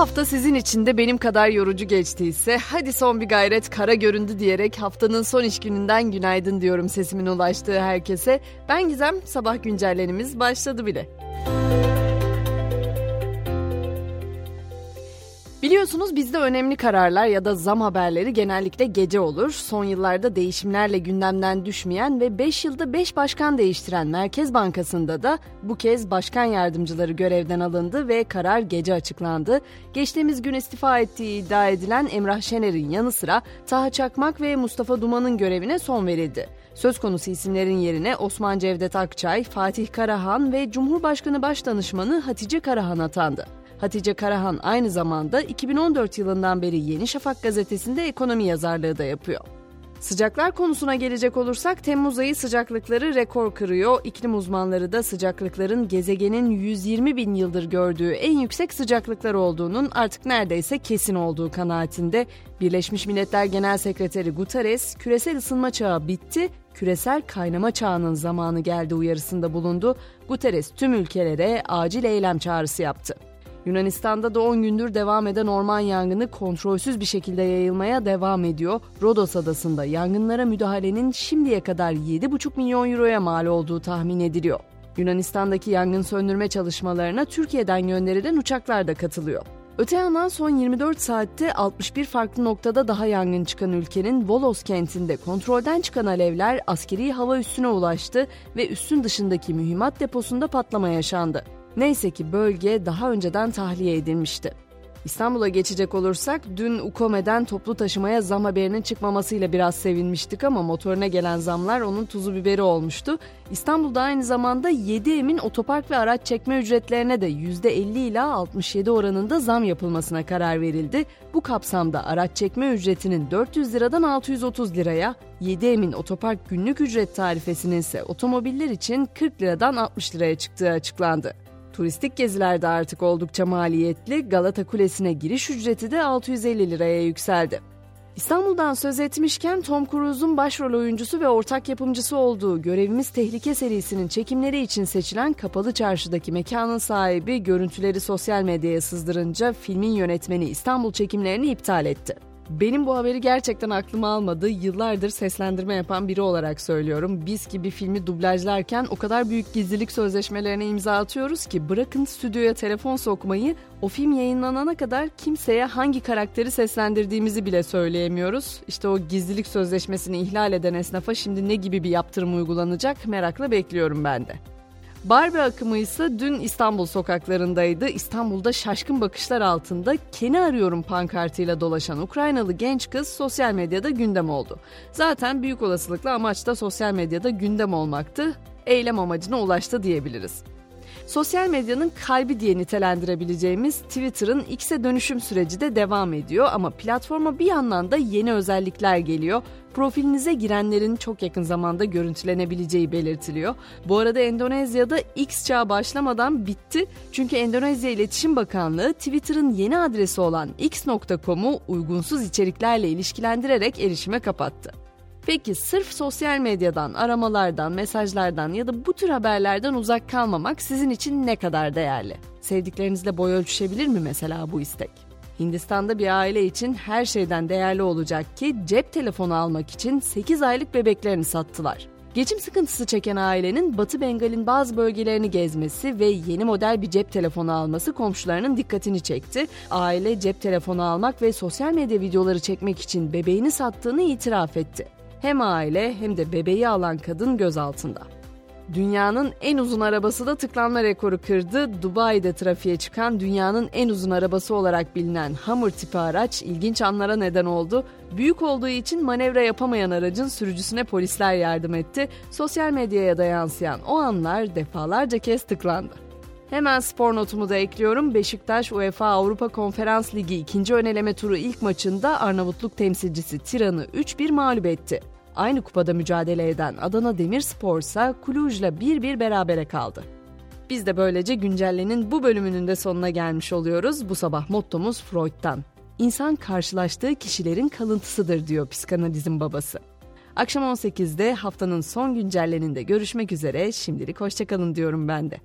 hafta sizin için de benim kadar yorucu geçtiyse hadi son bir gayret kara göründü diyerek haftanın son iş gününden günaydın diyorum sesimin ulaştığı herkese. Ben Gizem sabah güncellenimiz başladı bile. Biliyorsunuz bizde önemli kararlar ya da zam haberleri genellikle gece olur. Son yıllarda değişimlerle gündemden düşmeyen ve 5 yılda 5 başkan değiştiren Merkez Bankası'nda da bu kez başkan yardımcıları görevden alındı ve karar gece açıklandı. Geçtiğimiz gün istifa ettiği iddia edilen Emrah Şener'in yanı sıra Taha Çakmak ve Mustafa Duman'ın görevine son verildi. Söz konusu isimlerin yerine Osman Cevdet Akçay, Fatih Karahan ve Cumhurbaşkanı Başdanışmanı Hatice Karahan atandı. Hatice Karahan aynı zamanda 2014 yılından beri Yeni Şafak gazetesinde ekonomi yazarlığı da yapıyor. Sıcaklar konusuna gelecek olursak Temmuz ayı sıcaklıkları rekor kırıyor. İklim uzmanları da sıcaklıkların gezegenin 120 bin yıldır gördüğü en yüksek sıcaklıklar olduğunun artık neredeyse kesin olduğu kanaatinde. Birleşmiş Milletler Genel Sekreteri Guterres, küresel ısınma çağı bitti, küresel kaynama çağının zamanı geldi uyarısında bulundu. Guterres tüm ülkelere acil eylem çağrısı yaptı. Yunanistan'da da 10 gündür devam eden orman yangını kontrolsüz bir şekilde yayılmaya devam ediyor. Rodos adasında yangınlara müdahalenin şimdiye kadar 7,5 milyon euroya mal olduğu tahmin ediliyor. Yunanistan'daki yangın söndürme çalışmalarına Türkiye'den gönderilen uçaklar da katılıyor. Öte yandan son 24 saatte 61 farklı noktada daha yangın çıkan ülkenin Volos kentinde kontrolden çıkan alevler askeri hava üssüne ulaştı ve üssün dışındaki mühimmat deposunda patlama yaşandı. Neyse ki bölge daha önceden tahliye edilmişti. İstanbul'a geçecek olursak dün Ukome'den toplu taşımaya zam haberinin çıkmamasıyla biraz sevinmiştik ama motoruna gelen zamlar onun tuzu biberi olmuştu. İstanbul'da aynı zamanda 7 emin otopark ve araç çekme ücretlerine de %50 ila 67 oranında zam yapılmasına karar verildi. Bu kapsamda araç çekme ücretinin 400 liradan 630 liraya, 7 emin otopark günlük ücret tarifesinin ise otomobiller için 40 liradan 60 liraya çıktığı açıklandı. Turistik gezilerde artık oldukça maliyetli, Galata Kulesi'ne giriş ücreti de 650 liraya yükseldi. İstanbul'dan söz etmişken Tom Cruise'un başrol oyuncusu ve ortak yapımcısı olduğu Görevimiz Tehlike serisinin çekimleri için seçilen Kapalı Çarşı'daki mekanın sahibi görüntüleri sosyal medyaya sızdırınca filmin yönetmeni İstanbul çekimlerini iptal etti. Benim bu haberi gerçekten aklıma almadı. Yıllardır seslendirme yapan biri olarak söylüyorum. Biz ki bir filmi dublajlarken o kadar büyük gizlilik sözleşmelerine imza atıyoruz ki bırakın stüdyoya telefon sokmayı o film yayınlanana kadar kimseye hangi karakteri seslendirdiğimizi bile söyleyemiyoruz. İşte o gizlilik sözleşmesini ihlal eden esnafa şimdi ne gibi bir yaptırım uygulanacak merakla bekliyorum ben de. Barbie akımı ise dün İstanbul sokaklarındaydı. İstanbul'da şaşkın bakışlar altında Ken'i arıyorum pankartıyla dolaşan Ukraynalı genç kız sosyal medyada gündem oldu. Zaten büyük olasılıkla amaç da sosyal medyada gündem olmaktı. Eylem amacına ulaştı diyebiliriz. Sosyal medyanın kalbi diye nitelendirebileceğimiz Twitter'ın X'e dönüşüm süreci de devam ediyor ama platforma bir yandan da yeni özellikler geliyor. Profilinize girenlerin çok yakın zamanda görüntülenebileceği belirtiliyor. Bu arada Endonezya'da X çağı başlamadan bitti. Çünkü Endonezya İletişim Bakanlığı Twitter'ın yeni adresi olan x.com'u uygunsuz içeriklerle ilişkilendirerek erişime kapattı. Peki sırf sosyal medyadan, aramalardan, mesajlardan ya da bu tür haberlerden uzak kalmamak sizin için ne kadar değerli? Sevdiklerinizle boy ölçüşebilir mi mesela bu istek? Hindistan'da bir aile için her şeyden değerli olacak ki cep telefonu almak için 8 aylık bebeklerini sattılar. Geçim sıkıntısı çeken ailenin Batı Bengal'in bazı bölgelerini gezmesi ve yeni model bir cep telefonu alması komşularının dikkatini çekti. Aile cep telefonu almak ve sosyal medya videoları çekmek için bebeğini sattığını itiraf etti. Hem aile hem de bebeği alan kadın gözaltında. Dünyanın en uzun arabası da tıklanma rekoru kırdı. Dubai'de trafiğe çıkan dünyanın en uzun arabası olarak bilinen Hummer tipi araç ilginç anlara neden oldu. Büyük olduğu için manevra yapamayan aracın sürücüsüne polisler yardım etti. Sosyal medyaya da yansıyan o anlar defalarca kez tıklandı. Hemen spor notumu da ekliyorum. Beşiktaş UEFA Avrupa Konferans Ligi ikinci öneleme turu ilk maçında Arnavutluk temsilcisi Tiran'ı 3-1 mağlup etti. Aynı kupada mücadele eden Adana Demirspor ise Kuluj'la 1-1 berabere kaldı. Biz de böylece güncellenin bu bölümünün de sonuna gelmiş oluyoruz. Bu sabah mottomuz Freud'dan. İnsan karşılaştığı kişilerin kalıntısıdır diyor psikanalizin babası. Akşam 18'de haftanın son güncelleninde görüşmek üzere. Şimdilik hoşçakalın diyorum ben de.